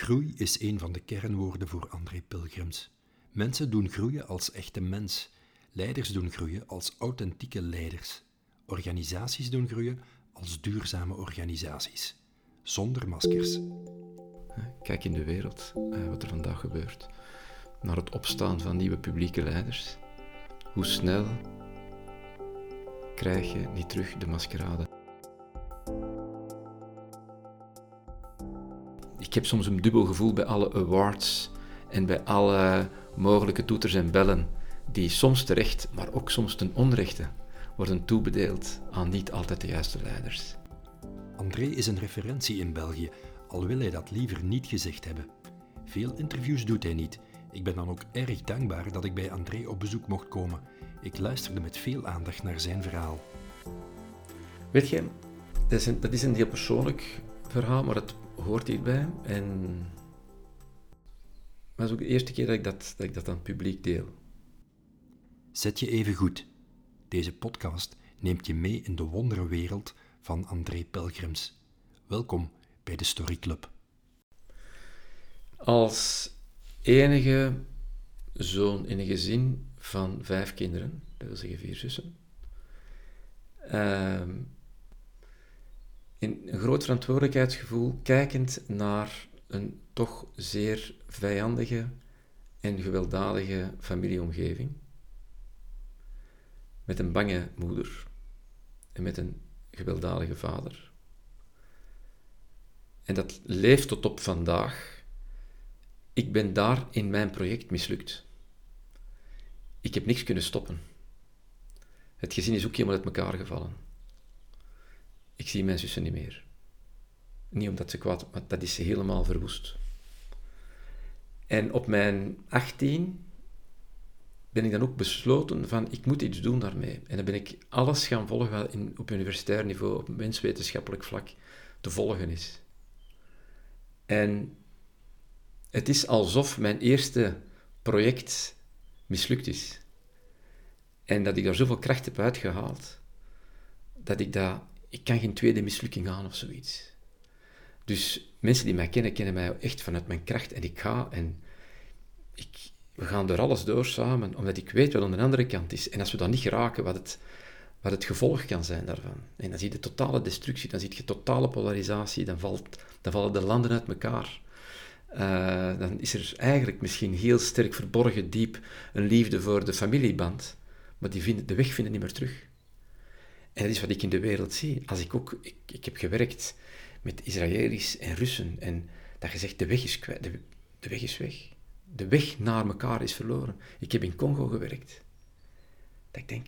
Groei is een van de kernwoorden voor André Pilgrims. Mensen doen groeien als echte mens. Leiders doen groeien als authentieke leiders. Organisaties doen groeien als duurzame organisaties. Zonder maskers. Kijk in de wereld eh, wat er vandaag gebeurt. Naar het opstaan van nieuwe publieke leiders. Hoe snel krijg je niet terug de maskerade? Ik heb soms een dubbel gevoel bij alle awards en bij alle mogelijke toeters en bellen, die soms terecht, maar ook soms ten onrechte worden toebedeeld aan niet altijd de juiste leiders. André is een referentie in België, al wil hij dat liever niet gezegd hebben. Veel interviews doet hij niet. Ik ben dan ook erg dankbaar dat ik bij André op bezoek mocht komen. Ik luisterde met veel aandacht naar zijn verhaal. Weet je, dat is een, dat is een heel persoonlijk verhaal, maar het hoort hierbij. En maar het is ook de eerste keer dat ik dat, dat ik dat aan het publiek deel. Zet je even goed. Deze podcast neemt je mee in de wonderenwereld van André Pelgrims. Welkom bij de Story Club. Als enige zoon in een gezin van vijf kinderen, dat wil zeggen vier zussen, uh, in een groot verantwoordelijkheidsgevoel, kijkend naar een toch zeer vijandige en gewelddadige familieomgeving. Met een bange moeder en met een gewelddadige vader. En dat leeft tot op vandaag. Ik ben daar in mijn project mislukt. Ik heb niks kunnen stoppen. Het gezin is ook helemaal uit elkaar gevallen. Ik zie mijn zussen niet meer. Niet omdat ze kwaad, maar dat is helemaal verwoest. En op mijn 18 ben ik dan ook besloten van ik moet iets doen daarmee. En dan ben ik alles gaan volgen wat in, op universitair niveau, op menswetenschappelijk vlak te volgen is. En het is alsof mijn eerste project mislukt is. En dat ik daar zoveel kracht heb uitgehaald, dat ik dat... Ik kan geen tweede mislukking aan of zoiets. Dus mensen die mij kennen, kennen mij echt vanuit mijn kracht. En ik ga en ik, we gaan er alles door samen, omdat ik weet wat aan de andere kant is. En als we dan niet geraken, wat het, wat het gevolg kan zijn daarvan. En dan zie je totale destructie, dan zie je totale polarisatie, dan, valt, dan vallen de landen uit elkaar. Uh, dan is er eigenlijk misschien heel sterk verborgen diep een liefde voor de familieband, maar die vinden, de weg vinden niet meer terug. En dat is wat ik in de wereld zie. Als ik ook, ik, ik heb gewerkt met Israëli's en Russen. En dat je zegt, de weg is kwijt, de, weg is weg. De weg naar elkaar is verloren. Ik heb in Congo gewerkt. Dat ik denk...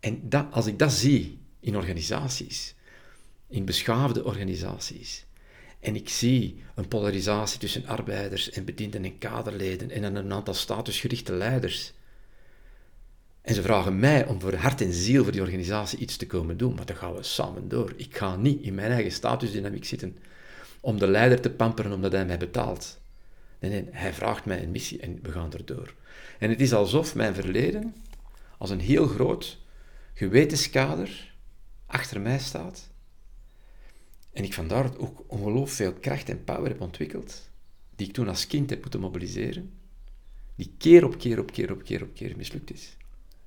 En dat, als ik dat zie in organisaties, in beschaafde organisaties, en ik zie een polarisatie tussen arbeiders en bedienden en kaderleden en een aantal statusgerichte leiders, en ze vragen mij om voor hart en ziel voor die organisatie iets te komen doen, maar dan gaan we samen door. Ik ga niet in mijn eigen statusdynamiek zitten om de leider te pamperen omdat hij mij betaalt. Nee, nee, hij vraagt mij een missie en we gaan erdoor. En het is alsof mijn verleden als een heel groot gewetenskader achter mij staat. En ik vandaar ook ongelooflijk veel kracht en power heb ontwikkeld, die ik toen als kind heb moeten mobiliseren, die keer op keer op keer op keer op keer mislukt is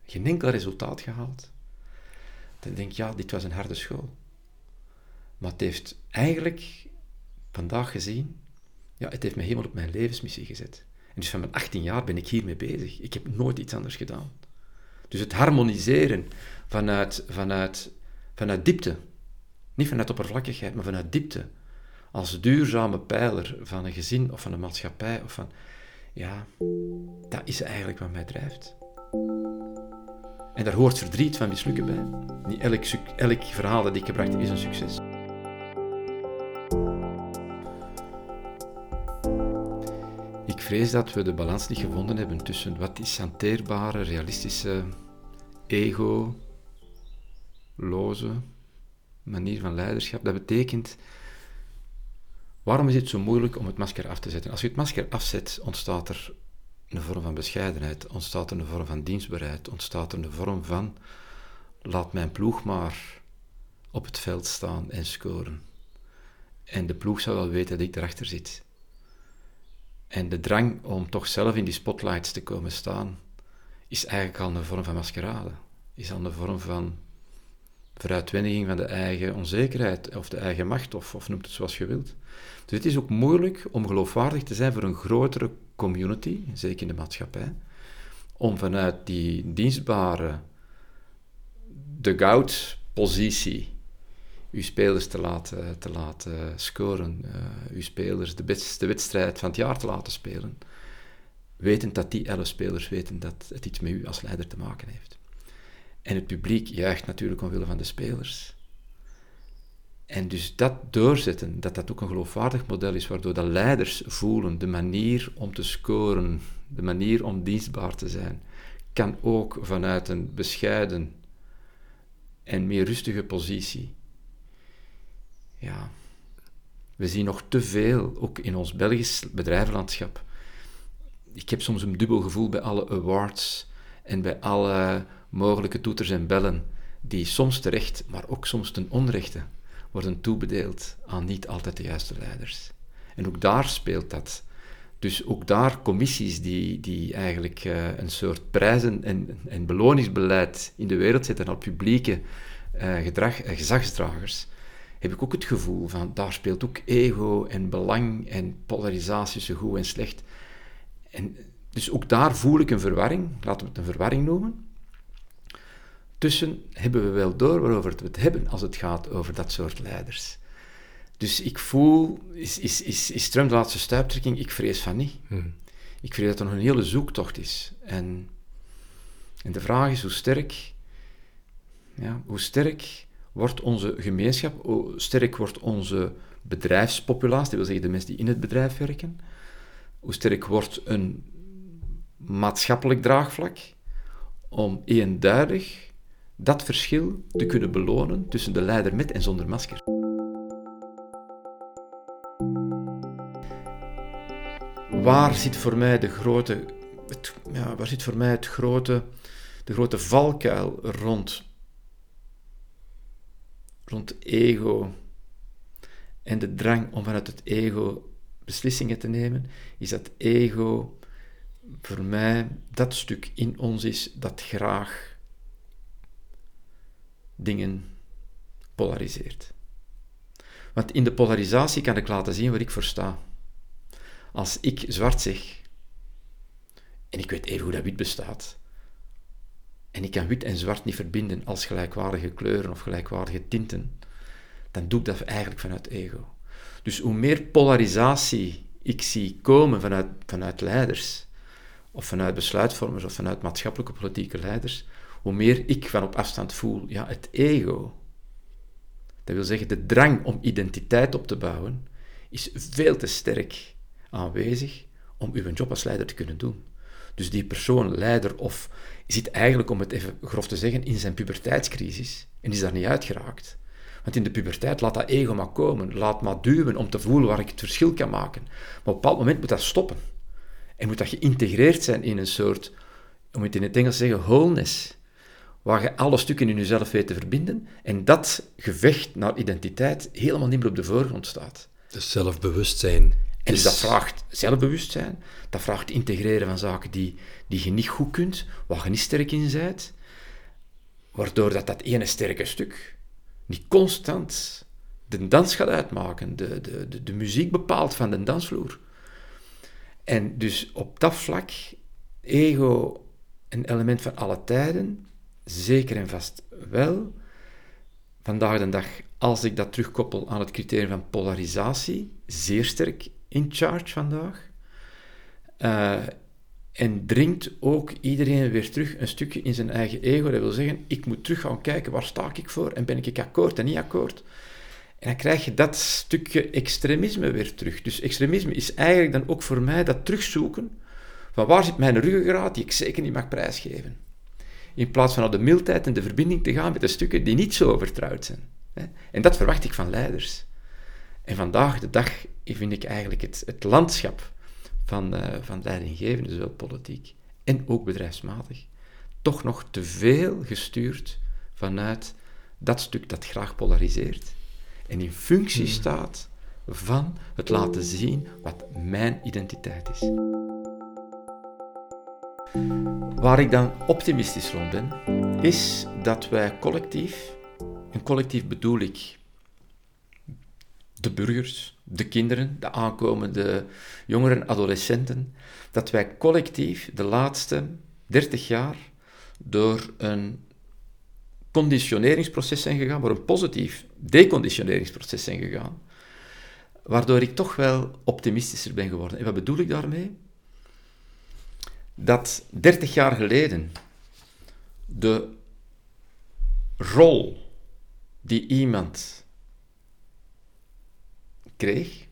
geen enkel resultaat gehaald. Dan denk ik, ja, dit was een harde school. Maar het heeft eigenlijk vandaag gezien, ja, het heeft me helemaal op mijn levensmissie gezet. En dus van mijn 18 jaar ben ik hiermee bezig. Ik heb nooit iets anders gedaan. Dus het harmoniseren vanuit, vanuit, vanuit diepte, niet vanuit oppervlakkigheid, maar vanuit diepte, als duurzame pijler van een gezin of van een maatschappij, of van, ja, dat is eigenlijk wat mij drijft. En daar hoort verdriet van mislukken bij. Niet elk, elk verhaal dat ik gebracht heb is een succes. Ik vrees dat we de balans niet gevonden hebben tussen wat is hanteerbare, realistische, ego-loze manier van leiderschap. Dat betekent, waarom is het zo moeilijk om het masker af te zetten? Als je het masker afzet, ontstaat er een vorm van bescheidenheid, ontstaat er een vorm van dienstbaarheid, ontstaat er een vorm van laat mijn ploeg maar op het veld staan en scoren. En de ploeg zou wel weten dat ik erachter zit. En de drang om toch zelf in die spotlights te komen staan, is eigenlijk al een vorm van maskerade. Is al een vorm van veruitwendiging van de eigen onzekerheid of de eigen macht, of, of noem het zoals je wilt. Dus het is ook moeilijk om geloofwaardig te zijn voor een grotere community, zeker in de maatschappij, om vanuit die dienstbare de goud-positie uw spelers te laten, te laten scoren, uh, uw spelers de beste wedstrijd van het jaar te laten spelen, wetend dat die elf spelers weten dat het iets met u als leider te maken heeft. En het publiek juicht natuurlijk omwille van de spelers. En dus dat doorzetten, dat dat ook een geloofwaardig model is, waardoor de leiders voelen de manier om te scoren, de manier om dienstbaar te zijn, kan ook vanuit een bescheiden en meer rustige positie. Ja, we zien nog te veel, ook in ons Belgisch bedrijvenlandschap. Ik heb soms een dubbel gevoel bij alle awards en bij alle mogelijke toeters en bellen, die soms terecht, maar ook soms ten onrechte worden toebedeeld aan niet altijd de juiste leiders. En ook daar speelt dat. Dus ook daar commissies die, die eigenlijk uh, een soort prijzen- en, en beloningsbeleid in de wereld zetten aan publieke uh, gedrag, gezagsdragers, heb ik ook het gevoel van daar speelt ook ego en belang en polarisatie tussen goed en slecht. En dus ook daar voel ik een verwarring, laten we het een verwarring noemen. Tussen hebben we wel door waarover we het hebben als het gaat over dat soort leiders. Dus ik voel, is, is, is, is Trump de laatste stuiptrekking? Ik vrees van niet. Hmm. Ik vrees dat er nog een hele zoektocht is. En, en de vraag is hoe sterk, ja, hoe sterk wordt onze gemeenschap, hoe sterk wordt onze bedrijfspopulatie, dat wil zeggen de mensen die in het bedrijf werken, hoe sterk wordt een maatschappelijk draagvlak om eenduidig dat verschil te kunnen belonen tussen de leider met en zonder masker. Waar zit voor mij de grote, ja, waar zit voor mij het grote, de grote valkuil rond, rond ego en de drang om vanuit het ego beslissingen te nemen, is dat ego voor mij dat stuk in ons is dat graag dingen polariseert. Want in de polarisatie kan ik laten zien waar ik voor sta. Als ik zwart zeg, en ik weet even hoe dat wit bestaat, en ik kan wit en zwart niet verbinden als gelijkwaardige kleuren of gelijkwaardige tinten, dan doe ik dat eigenlijk vanuit ego. Dus hoe meer polarisatie ik zie komen vanuit, vanuit leiders, of vanuit besluitvormers, of vanuit maatschappelijke politieke leiders, hoe meer ik van op afstand voel, ja, het ego. Dat wil zeggen, de drang om identiteit op te bouwen is veel te sterk aanwezig om uw job als leider te kunnen doen. Dus die persoon, leider of zit eigenlijk, om het even grof te zeggen, in zijn puberteitscrisis en is daar niet uitgeraakt. Want in de puberteit laat dat ego maar komen, laat maar duwen om te voelen waar ik het verschil kan maken. Maar op een bepaald moment moet dat stoppen. En moet dat geïntegreerd zijn in een soort, om het in het Engels te zeggen, wholeness waar je alle stukken in jezelf weet te verbinden en dat gevecht naar identiteit helemaal niet meer op de voorgrond staat. Dus zelfbewustzijn. En dus dat vraagt zelfbewustzijn, dat vraagt integreren van zaken die, die je niet goed kunt, waar je niet sterk in bent, waardoor dat, dat ene sterke stuk niet constant de dans gaat uitmaken, de, de, de, de muziek bepaalt van de dansvloer. En dus op dat vlak, ego een element van alle tijden, zeker en vast wel. Vandaag de dag, als ik dat terugkoppel aan het criterium van polarisatie, zeer sterk in charge vandaag. Uh, en dringt ook iedereen weer terug een stukje in zijn eigen ego. Dat wil zeggen, ik moet terug gaan kijken, waar sta ik voor? En ben ik akkoord en niet akkoord? En dan krijg je dat stukje extremisme weer terug. Dus extremisme is eigenlijk dan ook voor mij dat terugzoeken van waar zit mijn ruggengraat die ik zeker niet mag prijsgeven in plaats van naar de mildheid en de verbinding te gaan met de stukken die niet zo vertrouwd zijn. En dat verwacht ik van leiders. En vandaag de dag vind ik eigenlijk het, het landschap van, uh, van leidinggevenden, zowel politiek en ook bedrijfsmatig, toch nog te veel gestuurd vanuit dat stuk dat graag polariseert en in functie hmm. staat van het laten zien wat mijn identiteit is. Waar ik dan optimistisch rond ben, is dat wij collectief, en collectief bedoel ik de burgers, de kinderen, de aankomende jongeren, adolescenten, dat wij collectief de laatste 30 jaar door een conditioneringsproces zijn gegaan, door een positief deconditioneringsproces zijn gegaan, waardoor ik toch wel optimistischer ben geworden. En wat bedoel ik daarmee? Dat 30 jaar geleden de rol die iemand kreeg,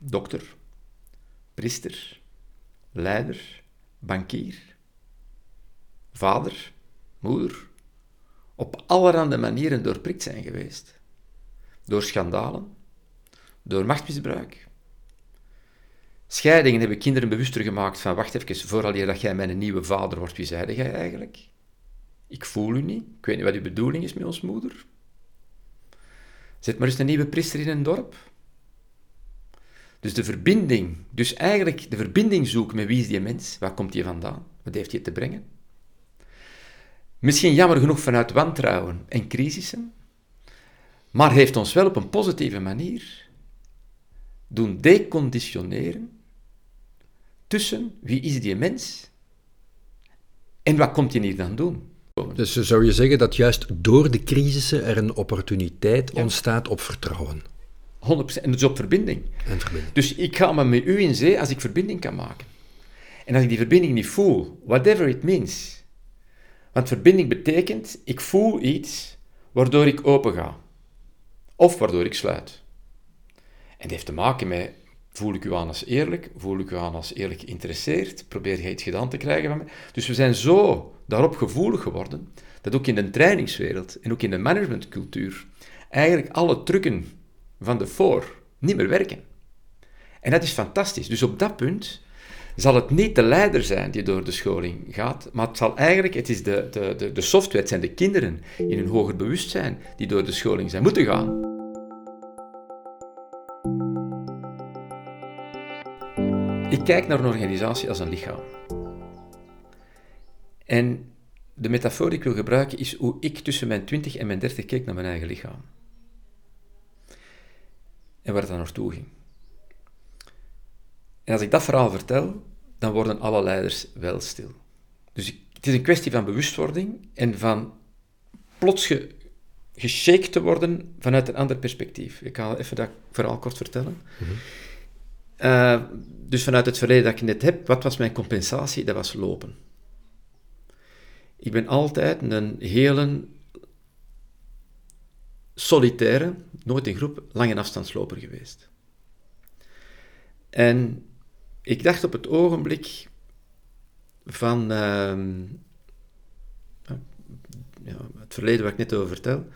dokter, priester, leider, bankier, vader, moeder, op allerhande manieren doorprikt zijn geweest. Door schandalen, door machtsmisbruik. Scheidingen hebben kinderen bewuster gemaakt van, wacht even, vooral dat jij mijn nieuwe vader wordt, wie zeide jij eigenlijk? Ik voel u niet, ik weet niet wat uw bedoeling is met ons moeder. Zet maar eens een nieuwe priester in een dorp. Dus de verbinding, dus eigenlijk de verbinding zoeken met wie is die mens, waar komt die vandaan, wat heeft hij te brengen. Misschien jammer genoeg vanuit wantrouwen en crisissen, maar heeft ons wel op een positieve manier doen deconditioneren tussen wie is die mens en wat komt hij hier dan doen. Dus zou je zeggen dat juist door de crisissen er een opportuniteit ontstaat op vertrouwen? 100%. En dus op verbinding. En verbinding. Dus ik ga maar met u in zee als ik verbinding kan maken. En als ik die verbinding niet voel, whatever it means. Want verbinding betekent, ik voel iets waardoor ik open ga. Of waardoor ik sluit. En dat heeft te maken met, voel ik u aan als eerlijk? Voel ik u aan als eerlijk geïnteresseerd? Probeer je iets gedaan te krijgen van mij? Dus we zijn zo daarop gevoelig geworden, dat ook in de trainingswereld en ook in de managementcultuur eigenlijk alle trucken van de voor niet meer werken. En dat is fantastisch. Dus op dat punt zal het niet de leider zijn die door de scholing gaat, maar het zal eigenlijk, het is de, de, de, de software, het zijn de kinderen in een hoger bewustzijn die door de scholing zijn moeten gaan. Ik kijk naar een organisatie als een lichaam. En de metafoor die ik wil gebruiken is hoe ik tussen mijn 20 en mijn 30 keek naar mijn eigen lichaam. En waar het dan naartoe ging. En als ik dat verhaal vertel, dan worden alle leiders wel stil. Dus het is een kwestie van bewustwording en van plots ge, geshaked te worden vanuit een ander perspectief. Ik ga even dat verhaal kort vertellen. Mm -hmm. uh, dus vanuit het verleden dat ik net heb, wat was mijn compensatie? Dat was lopen. Ik ben altijd een hele solitaire, nooit in groep, lange afstandsloper geweest. En ik dacht op het ogenblik van uh, ja, het verleden waar ik net over vertel.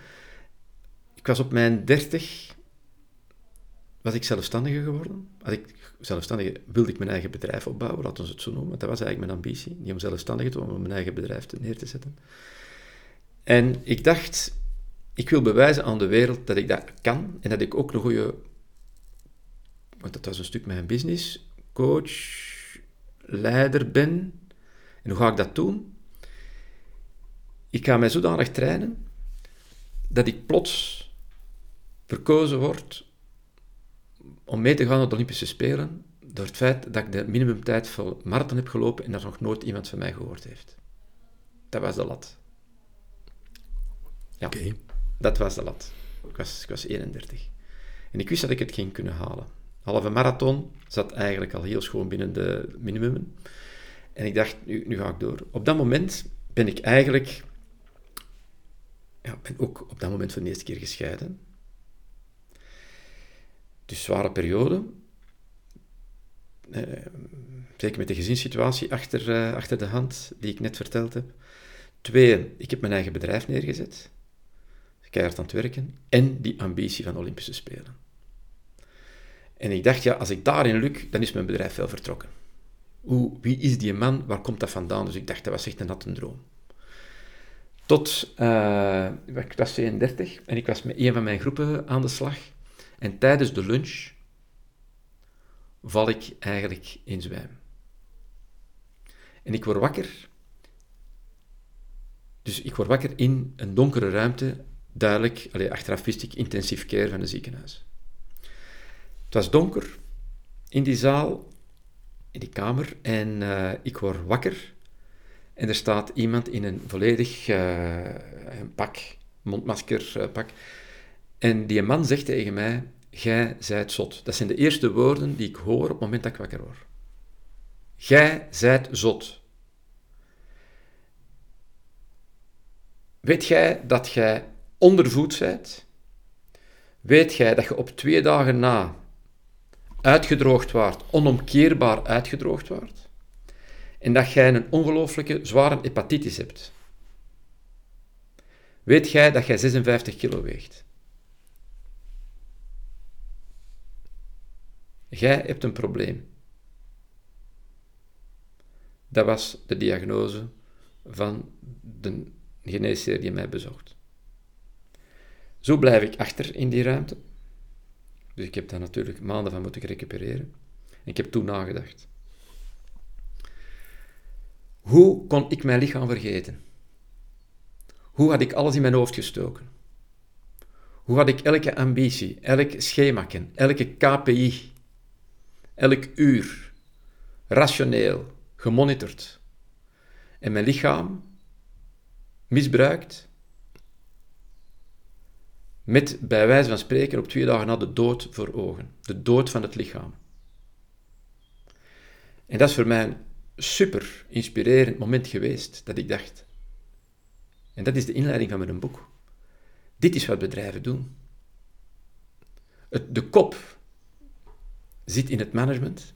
Ik was op mijn dertig, was ik zelfstandige geworden. Als ik zelfstandige, wilde ik mijn eigen bedrijf opbouwen, laten we het zo noemen. Dat was eigenlijk mijn ambitie. Niet om zelfstandig te worden, maar om mijn eigen bedrijf neer te zetten. En ik dacht, ik wil bewijzen aan de wereld dat ik dat kan en dat ik ook een goede, want dat was een stuk mijn business, coach, leider ben. En hoe ga ik dat doen? Ik ga mij zodanig trainen dat ik plots verkozen word om mee te gaan naar de Olympische Spelen door het feit dat ik de minimumtijd voor marathon heb gelopen en dat nog nooit iemand van mij gehoord heeft. Dat was de lat. Ja, okay. dat was de lat. Ik was, ik was 31. En ik wist dat ik het ging kunnen halen. Halve marathon zat eigenlijk al heel schoon binnen de minimum. En ik dacht, nu, nu ga ik door. Op dat moment ben ik eigenlijk... Ja, ben ook op dat moment voor de eerste keer gescheiden. Dus zware periode. Eh, zeker met de gezinssituatie achter, uh, achter de hand, die ik net verteld heb. Twee, ik heb mijn eigen bedrijf neergezet. Keihard aan het werken. En die ambitie van Olympische Spelen. En ik dacht, ja, als ik daarin luk, dan is mijn bedrijf wel vertrokken. Hoe, wie is die man? Waar komt dat vandaan? Dus ik dacht, dat was echt een natte droom. Tot, uh, ik was 32 en ik was met een van mijn groepen aan de slag. En tijdens de lunch val ik eigenlijk in zwijm. En ik word wakker. Dus ik word wakker in een donkere ruimte, duidelijk, allez, achteraf wist ik intensief care van een ziekenhuis. Het was donker in die zaal, in die kamer, en uh, ik word wakker. En er staat iemand in een volledig uh, een pak, mondmaskerpak. Uh, en die man zegt tegen mij, Gij zijt zot. Dat zijn de eerste woorden die ik hoor op het moment dat ik wakker word. Gij zijt zot. Weet gij dat gij ondervoed zijt? Weet gij dat je op twee dagen na uitgedroogd wordt, onomkeerbaar uitgedroogd wordt? En dat jij een ongelooflijke zware hepatitis hebt? Weet jij dat jij 56 kilo weegt? Jij hebt een probleem. Dat was de diagnose van de geneesheer die mij bezocht. Zo blijf ik achter in die ruimte. Dus ik heb daar natuurlijk maanden van moeten recupereren. En ik heb toen nagedacht. Hoe kon ik mijn lichaam vergeten? Hoe had ik alles in mijn hoofd gestoken? Hoe had ik elke ambitie, elk schemaken, elke KPI elk uur, rationeel, gemonitord. En mijn lichaam misbruikt met, bij wijze van spreken, op twee dagen na de dood voor ogen. De dood van het lichaam. En dat is voor mij een super inspirerend moment geweest, dat ik dacht. En dat is de inleiding van mijn boek. Dit is wat bedrijven doen. Het, de kop zit in het management.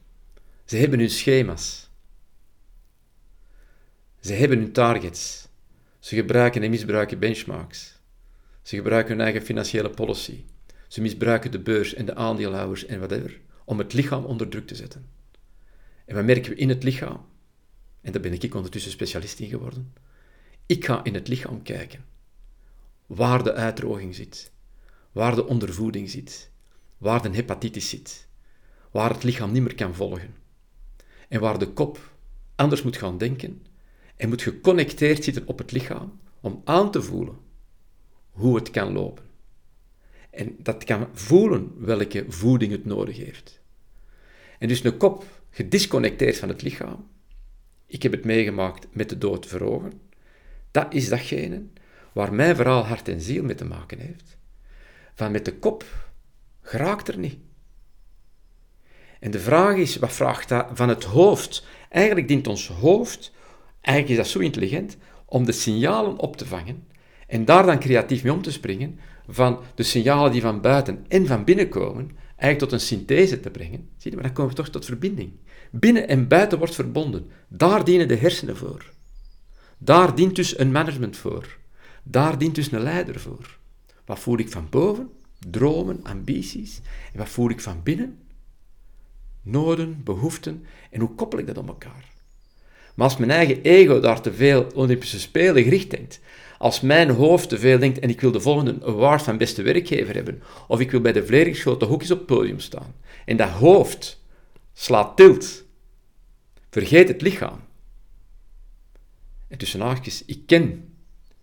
Ze hebben hun schema's. Ze hebben hun targets. Ze gebruiken en misbruiken benchmarks. Ze gebruiken hun eigen financiële policy. Ze misbruiken de beurs en de aandeelhouders en whatever om het lichaam onder druk te zetten. En wat merken we in het lichaam? En daar ben ik ondertussen specialist in geworden. Ik ga in het lichaam kijken waar de uitdroging zit, waar de ondervoeding zit, waar de hepatitis zit, waar het lichaam niet meer kan volgen. En waar de kop anders moet gaan denken en moet geconnecteerd zitten op het lichaam om aan te voelen hoe het kan lopen. En dat kan voelen welke voeding het nodig heeft. En dus een kop gedisconnecteerd van het lichaam, ik heb het meegemaakt met de dood voor ogen, dat is datgene waar mijn verhaal hart en ziel mee te maken heeft. Van met de kop geraakt er niet. En de vraag is, wat vraagt dat van het hoofd? Eigenlijk dient ons hoofd, eigenlijk is dat zo intelligent, om de signalen op te vangen en daar dan creatief mee om te springen van de signalen die van buiten en van binnen komen, eigenlijk tot een synthese te brengen. Zie je, maar dan komen we toch tot verbinding. Binnen en buiten wordt verbonden. Daar dienen de hersenen voor. Daar dient dus een management voor. Daar dient dus een leider voor. Wat voel ik van boven? Dromen, ambities. En wat voel ik van binnen? noden, behoeften en hoe koppel ik dat op elkaar? Maar als mijn eigen ego daar te veel Olympische Spelen gericht denkt, als mijn hoofd te veel denkt en ik wil de volgende award van beste werkgever hebben, of ik wil bij de Vleringschoten hoekjes op het podium staan, en dat hoofd slaat tilt, vergeet het lichaam. En tussen haakjes, ik ken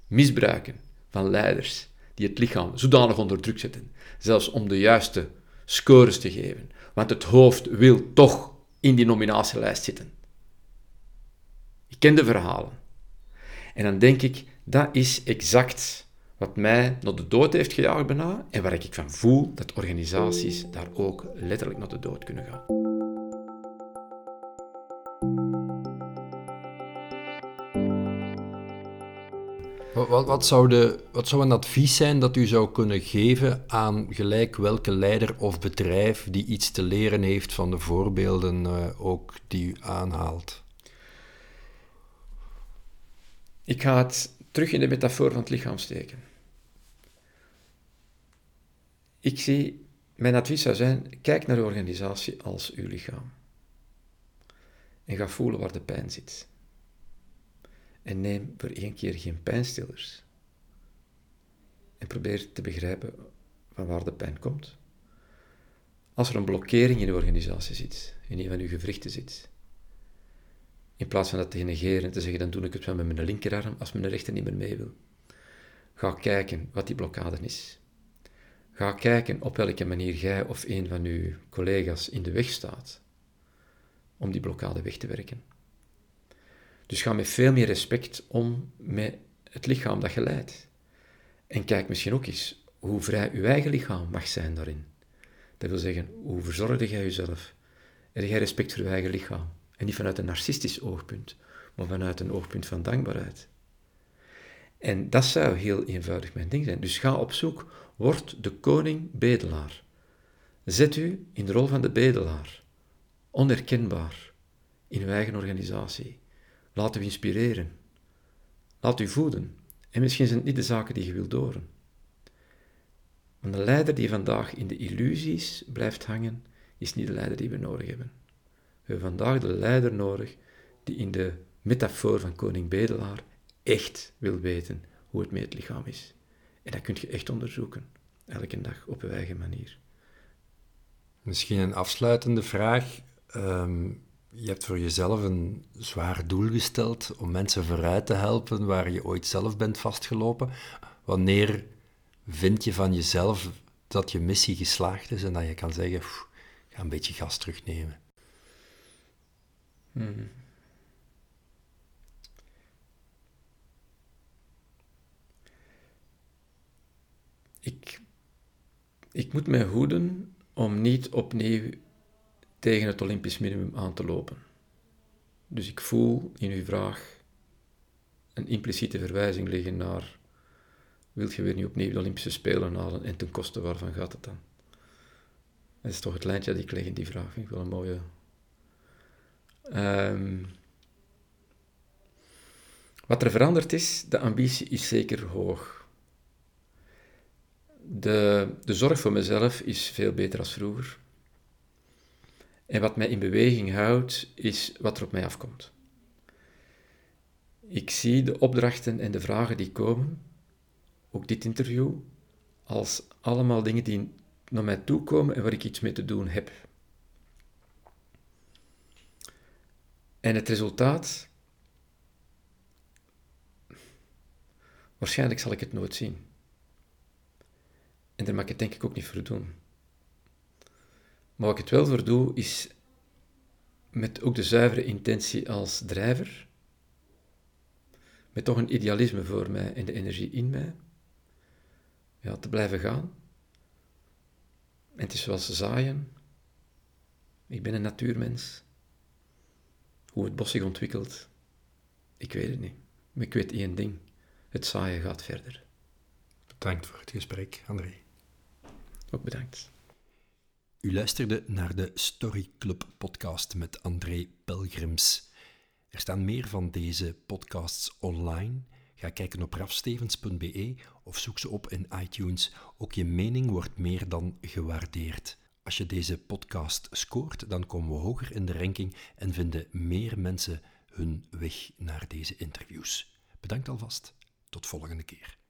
misbruiken van leiders die het lichaam zodanig onder druk zetten, zelfs om de juiste scores te geven, want het hoofd wil toch in die nominatielijst zitten. Ik ken de verhalen. En dan denk ik, dat is exact wat mij naar de dood heeft gejaagd bijna en waar ik van voel dat organisaties daar ook letterlijk naar de dood kunnen gaan. Wat, wat, zou de, wat zou een advies zijn dat u zou kunnen geven aan gelijk welke leider of bedrijf die iets te leren heeft van de voorbeelden uh, ook die u aanhaalt? Ik ga het terug in de metafoor van het lichaam steken. Ik zie, mijn advies zou zijn, kijk naar de organisatie als uw lichaam. En ga voelen waar de pijn zit. En neem voor één keer geen pijnstillers. En probeer te begrijpen van waar de pijn komt. als er een blokkering in de organisatie zit, in een van uw gewrichten zit, in plaats van dat te negeren en te zeggen, dan doe ik het wel met mijn linkerarm als mijn rechter niet meer mee wil. Ga kijken wat die blokkade is. Ga kijken op welke manier jij of een van uw collega's in de weg staat om die blokkade weg te werken. Dus ga met veel meer respect om met het lichaam dat je leidt. En kijk misschien ook eens hoe vrij uw eigen lichaam mag zijn daarin. Dat wil zeggen, hoe verzorgde jij jezelf? Heb jij respect voor je eigen lichaam? En niet vanuit een narcistisch oogpunt, maar vanuit een oogpunt van dankbaarheid. En dat zou heel eenvoudig mijn ding zijn. Dus ga op zoek, word de koning bedelaar. Zet u in de rol van de bedelaar, onherkenbaar in uw eigen organisatie. Laat u inspireren. Laat u voeden. En misschien zijn het niet de zaken die je wilt doren. Want de leider die vandaag in de illusies blijft hangen, is niet de leider die we nodig hebben. We hebben vandaag de leider nodig die in de metafoor van koning Bedelaar echt wil weten hoe het met het lichaam is. En dat kun je echt onderzoeken, elke dag op je eigen manier. Misschien een afsluitende vraag. Ehm, je hebt voor jezelf een zwaar doel gesteld om mensen vooruit te helpen waar je ooit zelf bent vastgelopen. Wanneer vind je van jezelf dat je missie geslaagd is en dat je kan zeggen, ga een beetje gas terugnemen? Hmm. Ik, ik moet mij hoeden om niet opnieuw tegen het Olympisch minimum aan te lopen. Dus ik voel in uw vraag een impliciete verwijzing liggen naar wil je weer niet opnieuw de Olympische Spelen halen en ten koste waarvan gaat het dan? Dat is toch het lijntje dat ik leg in die vraag. Ik wel een mooie. Um, wat er veranderd is, de ambitie is zeker hoog. De, de zorg voor mezelf is veel beter als vroeger. En wat mij in beweging houdt, is wat er op mij afkomt. Ik zie de opdrachten en de vragen die komen, ook dit interview, als allemaal dingen die naar mij toe komen en waar ik iets mee te doen heb. En het resultaat, waarschijnlijk zal ik het nooit zien. En daar mag ik het denk ik ook niet voor doen. Maar wat ik het wel voor doe, is met ook de zuivere intentie als drijver, met toch een idealisme voor mij en de energie in mij, ja, te blijven gaan. En het is zoals zaaien. Ik ben een natuurmens. Hoe het bos zich ontwikkelt, ik weet het niet. Maar ik weet één ding. Het zaaien gaat verder. Bedankt voor het gesprek, André. Ook bedankt. U luisterde naar de Story Club podcast met André Pelgrims. Er staan meer van deze podcasts online. Ga kijken op rafstevens.be of zoek ze op in iTunes. Ook je mening wordt meer dan gewaardeerd. Als je deze podcast scoort, dan komen we hoger in de ranking en vinden meer mensen hun weg naar deze interviews. Bedankt alvast. Tot volgende keer.